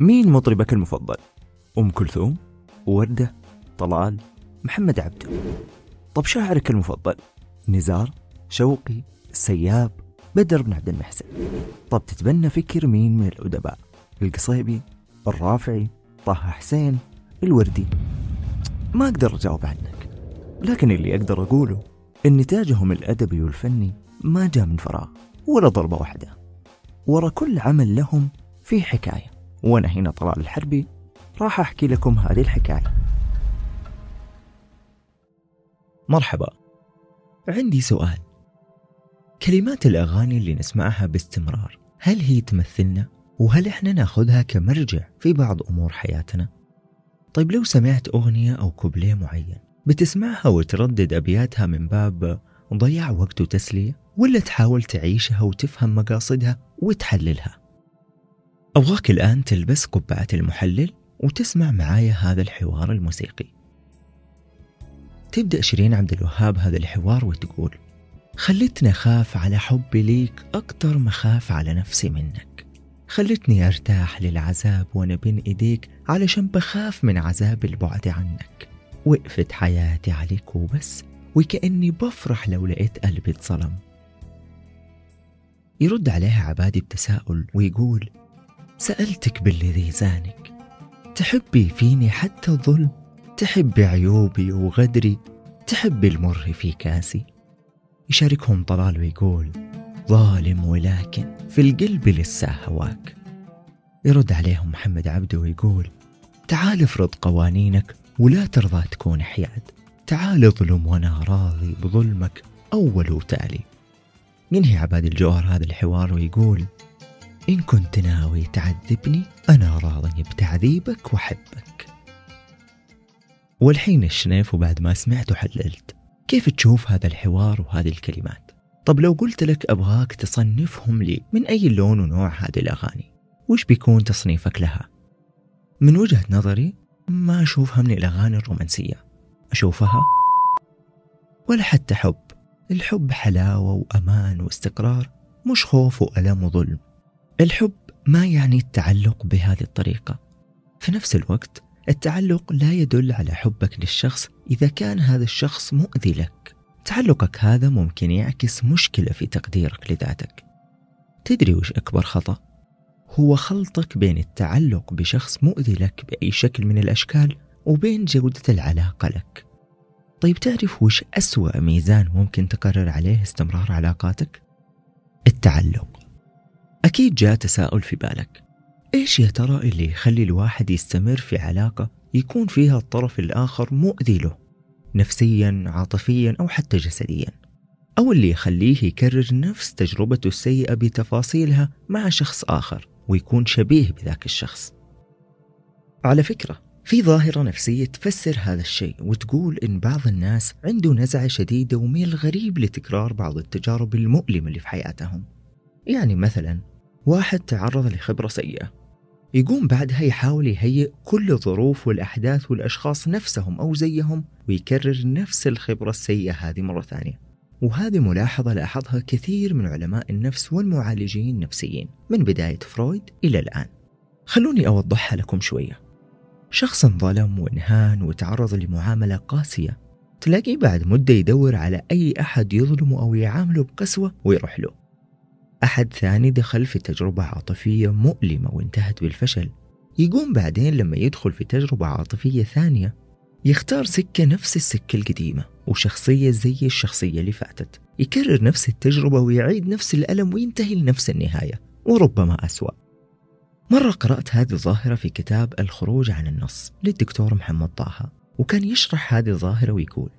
مين مطربك المفضل؟ أم كلثوم؟ وردة؟ طلال؟ محمد عبده طب شاعرك المفضل؟ نزار؟ شوقي؟ السياب؟ بدر بن عبد المحسن طب تتبنى فكر مين من الأدباء؟ القصيبي؟ الرافعي؟ طه حسين؟ الوردي؟ ما أقدر أجاوب عنك لكن اللي أقدر أقوله إن نتاجهم الأدبي والفني ما جاء من فراغ ولا ضربة واحدة ورا كل عمل لهم في حكاية. وأنا هنا طلال الحربي راح أحكي لكم هذه الحكاية. مرحبا. عندي سؤال. كلمات الأغاني اللي نسمعها باستمرار هل هي تمثلنا؟ وهل إحنا نأخذها كمرجع في بعض أمور حياتنا؟ طيب لو سمعت أغنية أو كوبليه معين بتسمعها وتردد أبياتها من باب ضياع وقت وتسلية؟ ولا تحاول تعيشها وتفهم مقاصدها وتحللها؟ أبغاك الآن تلبس قبعة المحلل وتسمع معايا هذا الحوار الموسيقي. تبدأ شيرين عبد الوهاب هذا الحوار وتقول خلتني أخاف على حبي ليك أكتر ما أخاف على نفسي منك. خلتني أرتاح للعذاب وأنا بين إيديك علشان بخاف من عذاب البعد عنك. وقفت حياتي عليك وبس وكأني بفرح لو لقيت قلبي اتظلم يرد عليها عبادي بتساؤل ويقول سألتك بالذي زانك. تحبي فيني حتى الظلم؟ تحبي عيوبي وغدري؟ تحبي المر في كاسي؟ يشاركهم طلال ويقول ظالم ولكن في القلب لسه هواك. يرد عليهم محمد عبده ويقول تعال افرض قوانينك ولا ترضى تكون حياد. تعال اظلم وأنا راضي بظلمك أول وتالي. ينهي عباد الجوهر هذا الحوار ويقول إن كنت ناوي تعذبني أنا راضي بتعذيبك وأحبك والحين الشنيف وبعد ما سمعت وحللت كيف تشوف هذا الحوار وهذه الكلمات؟ طب لو قلت لك أبغاك تصنفهم لي من أي لون ونوع هذه الأغاني وش بيكون تصنيفك لها؟ من وجهة نظري ما أشوفها من الأغاني الرومانسية. أشوفها ولا حتى حب. الحب حلاوة وأمان واستقرار مش خوف وألم وظلم. الحب ما يعني التعلق بهذه الطريقة. في نفس الوقت التعلق لا يدل على حبك للشخص إذا كان هذا الشخص مؤذي لك. تعلقك هذا ممكن يعكس مشكلة في تقديرك لذاتك. تدري وش أكبر خطأ؟ هو خلطك بين التعلق بشخص مؤذي لك بأي شكل من الأشكال وبين جودة العلاقة لك. طيب تعرف وش أسوأ ميزان ممكن تقرر عليه استمرار علاقاتك؟ التعلق. أكيد جاء تساؤل في بالك. إيش يا ترى اللي يخلي الواحد يستمر في علاقة يكون فيها الطرف الآخر مؤذي له؟ نفسيا عاطفيا أو حتى جسديا. أو اللي يخليه يكرر نفس تجربته السيئة بتفاصيلها مع شخص آخر ويكون شبيه بذاك الشخص. على فكرة في ظاهرة نفسية تفسر هذا الشيء وتقول إن بعض الناس عنده نزعة شديدة وميل غريب لتكرار بعض التجارب المؤلمة اللي في حياتهم. يعني مثلا واحد تعرض لخبرة سيئة. يقوم بعدها يحاول يهيئ كل الظروف والأحداث والأشخاص نفسهم أو زيهم ويكرر نفس الخبرة السيئة هذه مرة ثانية. وهذه ملاحظة لاحظها كثير من علماء النفس والمعالجين النفسيين من بداية فرويد إلى الآن. خلوني أوضحها لكم شوية. شخص انظلم وانهان وتعرض لمعاملة قاسية. تلاقيه بعد مدة يدور على أي أحد يظلمه أو يعامله بقسوة ويروح له. أحد ثاني دخل في تجربة عاطفية مؤلمة وانتهت بالفشل. يقوم بعدين لما يدخل في تجربة عاطفية ثانية يختار سكة نفس السكة القديمة وشخصية زي الشخصية اللي فاتت. يكرر نفس التجربة ويعيد نفس الألم وينتهي لنفس النهاية وربما أسوأ. مرة قرأت هذه الظاهرة في كتاب الخروج عن النص للدكتور محمد طه وكان يشرح هذه الظاهرة ويقول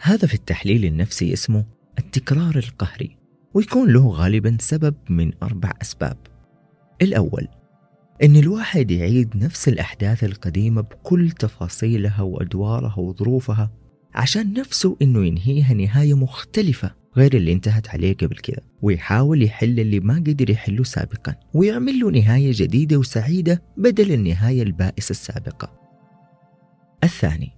هذا في التحليل النفسي اسمه التكرار القهري ويكون له غالبا سبب من أربع أسباب. الأول إن الواحد يعيد نفس الأحداث القديمة بكل تفاصيلها وأدوارها وظروفها عشان نفسه إنه ينهيها نهاية مختلفة غير اللي انتهت عليه قبل كذا ويحاول يحل اللي ما قدر يحله سابقا ويعمل له نهاية جديدة وسعيدة بدل النهاية البائسة السابقة. الثاني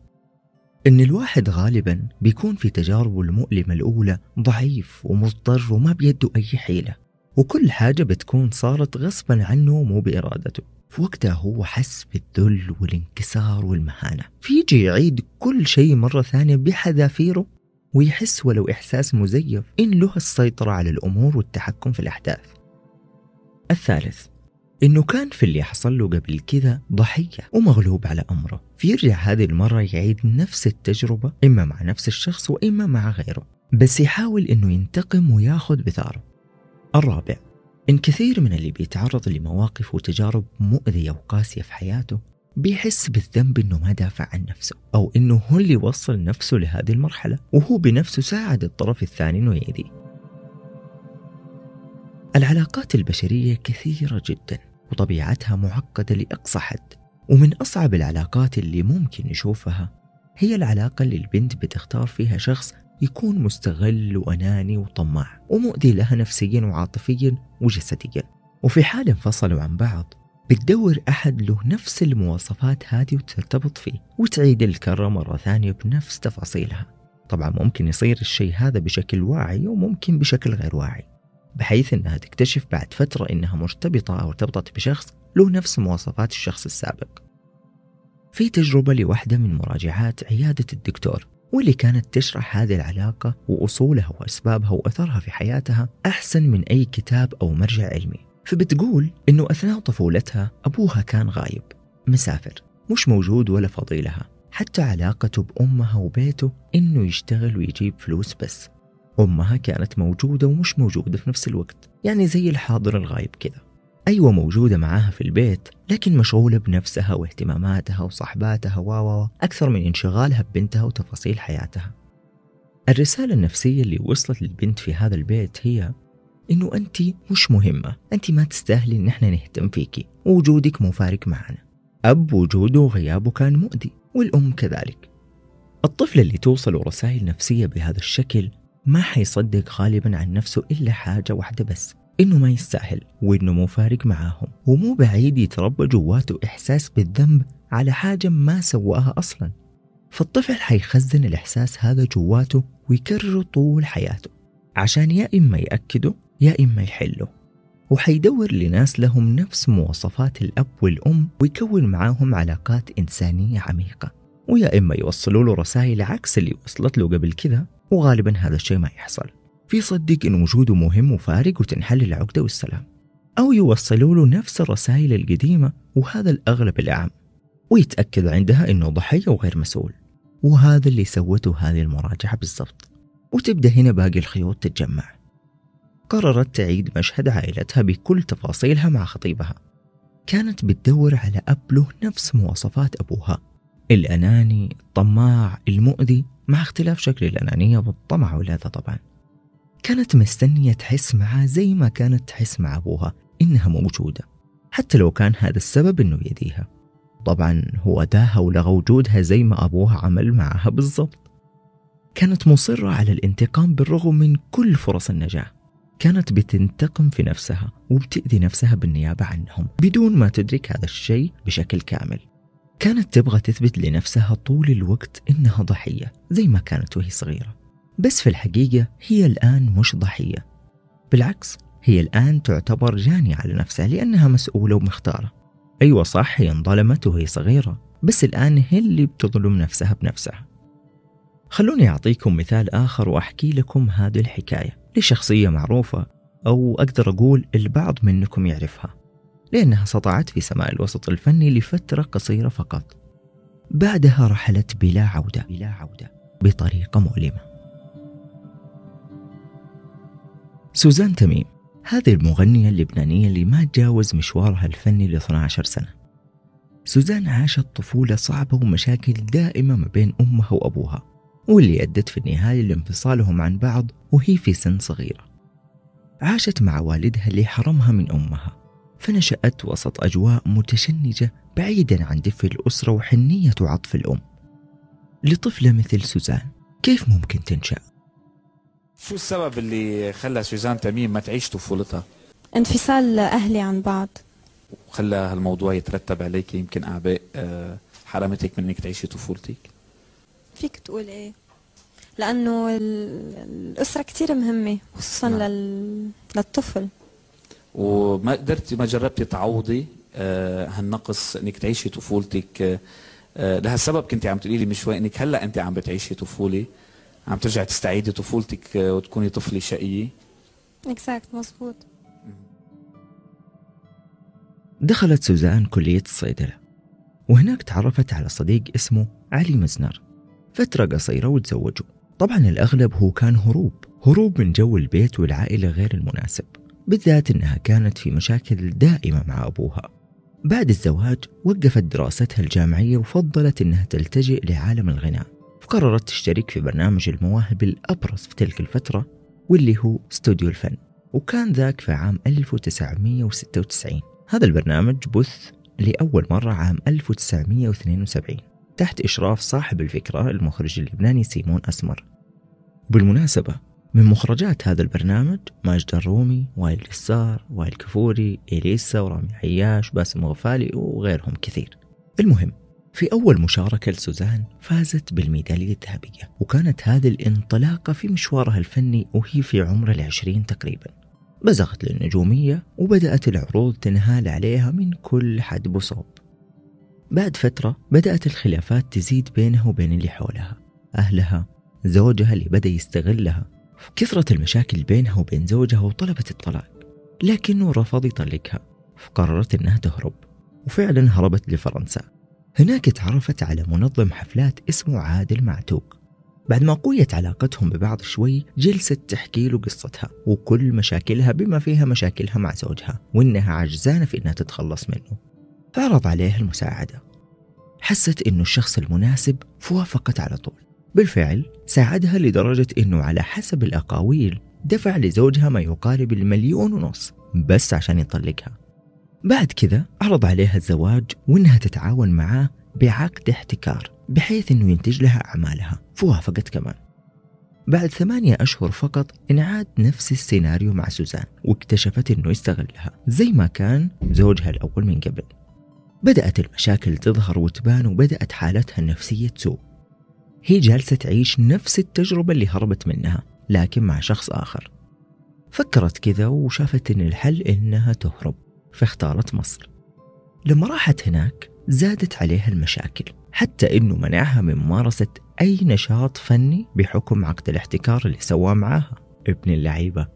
إن الواحد غالبا بيكون في تجاربه المؤلمة الأولى ضعيف ومضطر وما بيده أي حيلة وكل حاجة بتكون صارت غصبا عنه مو بإرادته. في وقتها هو حس بالذل والانكسار والمهانة. فيجي يعيد كل شيء مرة ثانية بحذافيره ويحس ولو إحساس مزيف إن له السيطرة على الأمور والتحكم في الأحداث. الثالث إنه كان في اللي حصل له قبل كذا ضحية ومغلوب على أمره. فيرجع هذه المرة يعيد نفس التجربة إما مع نفس الشخص وإما مع غيره بس يحاول إنه ينتقم وياخذ بثاره. الرابع إن كثير من اللي بيتعرض لمواقف وتجارب مؤذية وقاسية في حياته بيحس بالذنب إنه ما دافع عن نفسه أو إنه هو اللي وصل نفسه لهذه المرحلة وهو بنفسه ساعد الطرف الثاني إنه يأذيه. العلاقات البشرية كثيرة جدا. وطبيعتها معقدة لأقصى حد ومن أصعب العلاقات اللي ممكن نشوفها هي العلاقة اللي البنت بتختار فيها شخص يكون مستغل وأناني وطماع ومؤذي لها نفسيا وعاطفيا وجسديا. وفي حال انفصلوا عن بعض بتدور أحد له نفس المواصفات هذه وترتبط فيه وتعيد الكرة مرة ثانية بنفس تفاصيلها. طبعا ممكن يصير الشيء هذا بشكل واعي وممكن بشكل غير واعي. بحيث أنها تكتشف بعد فترة أنها مرتبطة أو ارتبطت بشخص له نفس مواصفات الشخص السابق. في تجربة لوحدة من مراجعات عيادة الدكتور واللي كانت تشرح هذه العلاقة وأصولها وأسبابها وأثرها في حياتها أحسن من أي كتاب أو مرجع علمي. فبتقول إنه أثناء طفولتها أبوها كان غايب مسافر مش موجود ولا فاضي لها حتى علاقته بأمها وبيته إنه يشتغل ويجيب فلوس بس. أمها كانت موجودة ومش موجودة في نفس الوقت يعني زي الحاضر الغايب كذا أيوة موجودة معاها في البيت لكن مشغولة بنفسها واهتماماتها وصحباتها و أكثر من انشغالها ببنتها وتفاصيل حياتها. الرسالة النفسية اللي وصلت للبنت في هذا البيت هي إنه أنت مش مهمة أنت ما تستاهلي إن إحنا نهتم فيكي ووجودك مو فارق معنا. أب وجوده وغيابه كان مؤذي والأم كذلك. الطفل اللي توصل رسائل نفسية بهذا الشكل ما حيصدق غالبا عن نفسه إلا حاجة واحدة بس إنه ما يستاهل وإنه مو فارق معاهم ومو بعيد يتربى جواته إحساس بالذنب على حاجة ما سواها أصلا. فالطفل حيخزن الإحساس هذا جواته ويكرره طول حياته عشان يا إما يأكده يا إما يحله. وحيدور لناس لهم نفس مواصفات الأب والأم ويكون معاهم علاقات إنسانية عميقة ويا إما يوصلوا له رسائل عكس اللي وصلت له قبل كذا. وغالبا هذا الشيء ما يحصل. في صدق إن وجوده مهم وفارق وتنحل العقدة والسلام. أو يوصلوا له نفس الرسائل القديمة وهذا الأغلب الأعم ويتأكد عندها إنه ضحية وغير مسؤول. وهذا اللي سوته هذه المراجعة بالضبط. وتبدأ هنا باقي الخيوط تتجمع. قررت تعيد مشهد عائلتها بكل تفاصيلها مع خطيبها. كانت بتدور على أب له نفس مواصفات أبوها. الأناني الطماع المؤذي. مع اختلاف شكل الأنانية والطمع والهذا طبعا. كانت مستنية تحس معاه زي ما كانت تحس مع أبوها إنها موجودة حتى لو كان هذا السبب إنه يديها طبعا هو داها ولغى وجودها زي ما أبوها عمل معها بالضبط. كانت مصرة على الانتقام بالرغم من كل فرص النجاة. كانت بتنتقم في نفسها وبتأذي نفسها بالنيابة عنهم بدون ما تدرك هذا الشيء بشكل كامل. كانت تبغى تثبت لنفسها طول الوقت إنها ضحية زي ما كانت وهي صغيرة. بس في الحقيقة هي الآن مش ضحية. بالعكس هي الآن تعتبر جانية على نفسها لأنها مسؤولة ومختارة. أيوة صح هي انظلمت وهي صغيرة بس الآن هي اللي بتظلم نفسها بنفسها. خلوني أعطيكم مثال آخر وأحكي لكم هذه الحكاية لشخصية معروفة أو أقدر أقول البعض منكم يعرفها. لأنها سطعت في سماء الوسط الفني لفترة قصيرة فقط. بعدها رحلت بلا عودة بلا عودة بطريقة مؤلمة. سوزان تميم هذه المغنية اللبنانية اللي ما تجاوز مشوارها الفني ل 12 سنة. سوزان عاشت طفولة صعبة ومشاكل دائمة ما بين أمها وأبوها واللي أدت في النهاية لانفصالهم عن بعض وهي في سن صغيرة. عاشت مع والدها اللي حرمها من أمها. فنشأت وسط أجواء متشنجة بعيدا عن دفء الأسرة وحنية وعطف الأم لطفلة مثل سوزان كيف ممكن تنشأ؟ شو السبب اللي خلى سوزان تميم ما تعيش طفولتها؟ انفصال أهلي عن بعض وخلى هالموضوع يترتب عليك يمكن أعباء آه، حرمتك من إنك تعيشي طفولتك؟ فيك تقول إيه لأنه الأسرة كتير مهمة خصوصا نعم. لل... للطفل وما قدرتي ما جربتي تعوضي آه، هالنقص إنك تعيشي طفولتك آه، آه، لهالسبب كنت عم تقولي لي من شوي إنك هلأ انت عم بتعيشي طفولة عم ترجعي تستعيدي طفولتك وتكوني طفلة شقية. اكزاكت مزبوط دخلت سوزان كلية الصيدلة وهناك تعرفت على صديق اسمه علي مزنر. فترة قصيرة وتزوجوا. طبعا الأغلب هو كان هروب هروب من جو البيت والعائلة غير المناسب. بالذات أنها كانت في مشاكل دائمة مع أبوها. بعد الزواج وقفت دراستها الجامعية وفضلت أنها تلتجئ لعالم الغناء فقررت تشترك في برنامج المواهب الأبرز في تلك الفترة واللي هو استوديو الفن وكان ذاك في عام 1996 هذا البرنامج بث لأول مرة عام 1972 تحت إشراف صاحب الفكرة المخرج اللبناني سيمون أسمر. بالمناسبة من مخرجات هذا البرنامج ماجد الرومي وائل السار وائل كفوري إليسا ورامي عياش باسم غفالي وغيرهم كثير. المهم في أول مشاركة لسوزان فازت بالميدالية الذهبية وكانت هذه الانطلاقة في مشوارها الفني وهي في عمر العشرين تقريبا. بزغت للنجومية وبدأت العروض تنهال عليها من كل حد بصوب. بعد فترة بدأت الخلافات تزيد بينها وبين اللي حولها أهلها زوجها اللي بدأ يستغلها كثرة المشاكل بينها وبين زوجها وطلبت الطلاق لكنه رفض يطلقها فقررت إنها تهرب وفعلا هربت لفرنسا. هناك تعرفت على منظم حفلات اسمه عادل معتوق. بعد ما قويت علاقتهم ببعض شوي جلست تحكي له قصتها وكل مشاكلها بما فيها مشاكلها مع زوجها وإنها عجزانة في إنها تتخلص منه. فعرض عليها المساعدة. حست إنه الشخص المناسب فوافقت على طول. بالفعل ساعدها لدرجة أنه على حسب الأقاويل دفع لزوجها ما يقارب المليون ونص بس عشان يطلقها. بعد كذا عرض عليها الزواج وإنها تتعاون معاه بعقد احتكار بحيث إنه ينتج لها أعمالها فوافقت كمان. بعد ثمانية أشهر فقط انعاد نفس السيناريو مع سوزان واكتشفت إنه يستغلها زي ما كان زوجها الأول من قبل. بدأت المشاكل تظهر وتبان وبدأت حالتها النفسية تسوء. هي جالسة تعيش نفس التجربة اللي هربت منها لكن مع شخص آخر. فكرت كذا وشافت إن الحل إنها تهرب فاختارت مصر. لما راحت هناك زادت عليها المشاكل حتى إنه منعها من ممارسة أي نشاط فني بحكم عقد الاحتكار اللي سواه معاها. ابن اللعيبة.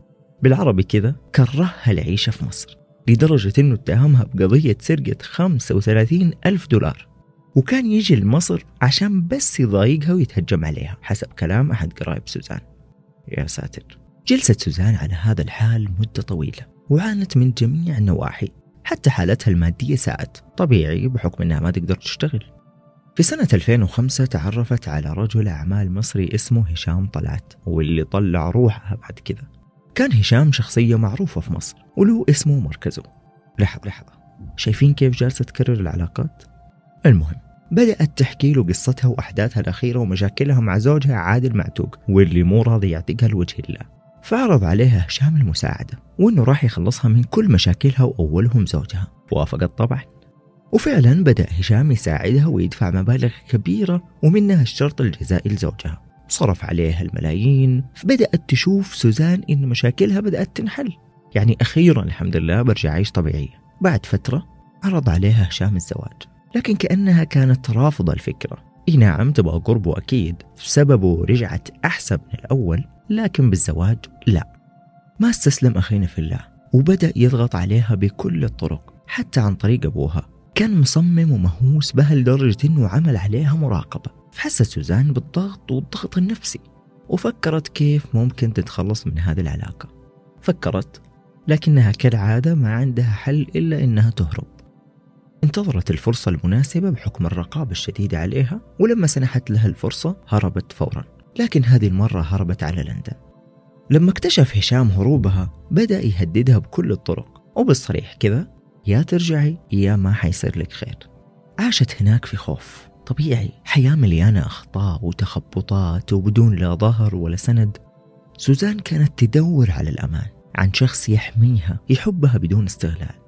بالعربي كذا كرهها العيشة في مصر لدرجة إنه اتهمها بقضية سرقة 35 ألف دولار. وكان يجي لمصر عشان بس يضايقها ويتهجم عليها. حسب كلام أحد قرايب سوزان. يا ساتر. جلست سوزان على هذا الحال مدة طويلة وعانت من جميع النواحي حتى حالتها المادية ساءت. طبيعي بحكم أنها ما تقدر تشتغل. في سنة 2005 تعرفت على رجل أعمال مصري اسمه هشام طلعت واللي طلع روحها بعد كذا. كان هشام شخصية معروفة في مصر وله اسمه ومركزه لحظة لحظة. شايفين كيف جالسة تكرر العلاقات؟ المهم بدأت تحكي له قصتها وأحداثها الأخيرة ومشاكلها مع زوجها عادل معتوق واللي مو راضي يعتقها لوجه الله فعرض عليها هشام المساعدة وإنه راح يخلصها من كل مشاكلها وأولهم زوجها. وافقت طبعا. وفعلا بدأ هشام يساعدها ويدفع مبالغ كبيرة ومنها الشرط الجزائي لزوجها. صرف عليها الملايين فبدأت تشوف سوزان إن مشاكلها بدأت تنحل. يعني أخيرا الحمد لله برجع أعيش طبيعية. بعد فترة عرض عليها هشام الزواج. لكن كأنها كانت رافضة الفكرة. إي نعم تبغى قربه أكيد. سببه رجعت أحسن من الأول لكن بالزواج لا. ما استسلم أخينا في الله وبدأ يضغط عليها بكل الطرق حتى عن طريق أبوها. كان مصمم ومهووس بها لدرجة أنه عمل عليها مراقبة. فحست سوزان بالضغط والضغط النفسي وفكرت كيف ممكن تتخلص من هذه العلاقة. فكرت لكنها كالعادة ما عندها حل إلا إنها تهرب. انتظرت الفرصة المناسبة بحكم الرقابة الشديدة عليها ولما سنحت لها الفرصة هربت فورا. لكن هذه المرة هربت على لندن. لما اكتشف هشام هروبها بدأ يهددها بكل الطرق. وبالصريح كذا يا ترجعي يا ما حيصير لك خير. عاشت هناك في خوف. طبيعي حياة مليانة أخطاء وتخبطات وبدون لا ظهر ولا سند. سوزان كانت تدور على الأمان عن شخص يحميها يحبها بدون استغلال.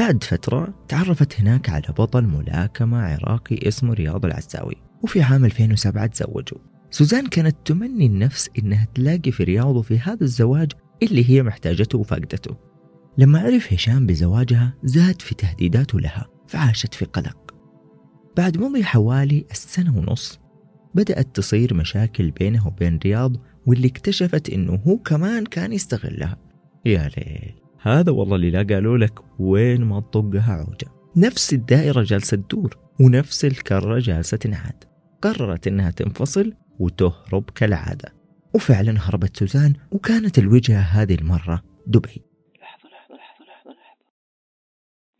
بعد فترة تعرفت هناك على بطل ملاكمة عراقي اسمه رياض العزاوي وفي عام 2007 تزوجوا. سوزان كانت تمني النفس إنها تلاقي في رياض وفي هذا الزواج اللي هي محتاجته وفاقدته لما عرف هشام بزواجها زاد في تهديداته لها فعاشت في قلق. بعد مضي حوالي السنة ونص بدأت تصير مشاكل بينه وبين رياض واللي اكتشفت إنه هو كمان كان يستغلها. يا ليل. هذا والله اللي لا قالوا لك وين ما تطقها عوجة نفس الدائرة جالسة تدور ونفس الكرة جالسة تنعاد. قررت إنها تنفصل وتهرب كالعادة. وفعلا هربت سوزان وكانت الوجهة هذه المرة دبي. لحظة لحظة لحظة لحظة لحظة.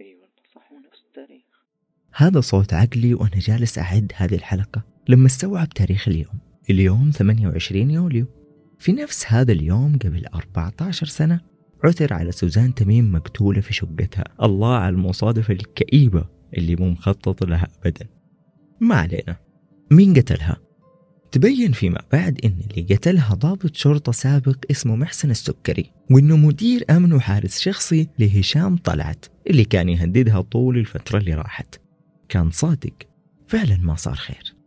أيوه صح نفس التاريخ. هذا صوت عقلي وأنا جالس أعد هذه الحلقة. لما استوعب تاريخ اليوم اليوم 28 يوليو. في نفس هذا اليوم قبل 14 سنة عثر على سوزان تميم مقتولة في شقتها. الله على المصادفة الكئيبة اللي مو مخطط لها أبدا. ما علينا. مين قتلها؟ تبين فيما بعد إن اللي قتلها ضابط شرطة سابق اسمه محسن السكري وإنه مدير أمن وحارس شخصي لهشام طلعت اللي كان يهددها طول الفترة اللي راحت. كان صادق. فعلا ما صار خير.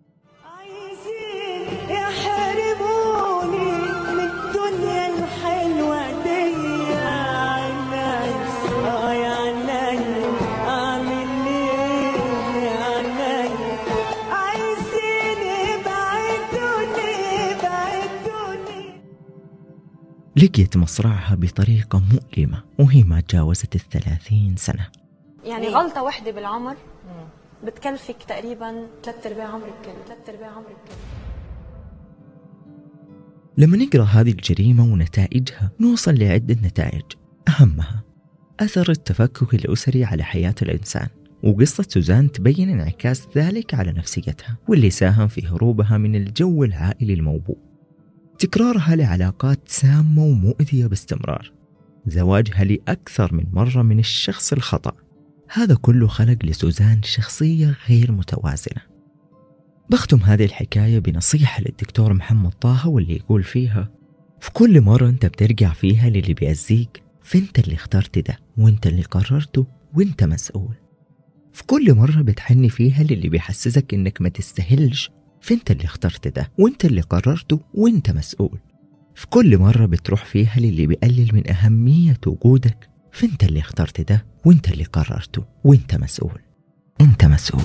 لقيت مصرعها بطريقة مؤلمة وهي ما تجاوزت الثلاثين سنة. يعني غلطة واحدة بالعمر. بتكلفك تقريبا ثلاث أرباع عمرك كله ثلاث أرباع عمرك كله لما نقرأ هذه الجريمة ونتائجها نوصل لعدة نتائج. أهمها أثر التفكك الأسري على حياة الإنسان وقصة سوزان تبين انعكاس ذلك على نفسيتها واللي ساهم في هروبها من الجو العائلي الموبوء. تكرارها لعلاقات سامة ومؤذية باستمرار. زواجها لأكثر من مرة من الشخص الخطأ. هذا كله خلق لسوزان شخصية غير متوازنة. بختم هذه الحكاية بنصيحة للدكتور محمد طه واللي يقول فيها في كل مرة أنت بترجع فيها للي بيأذيك فأنت اللي اخترت ده وأنت اللي قررته وأنت مسؤول. في كل مرة بتحني فيها للي بيحسسك إنك ما تستاهلش فانت اللي اخترت ده وانت اللي قررته وانت مسؤول. في كل مرة بتروح فيها للي بيقلل من أهمية وجودك فانت اللي اخترت ده وانت اللي قررته وانت مسؤول. انت مسؤول.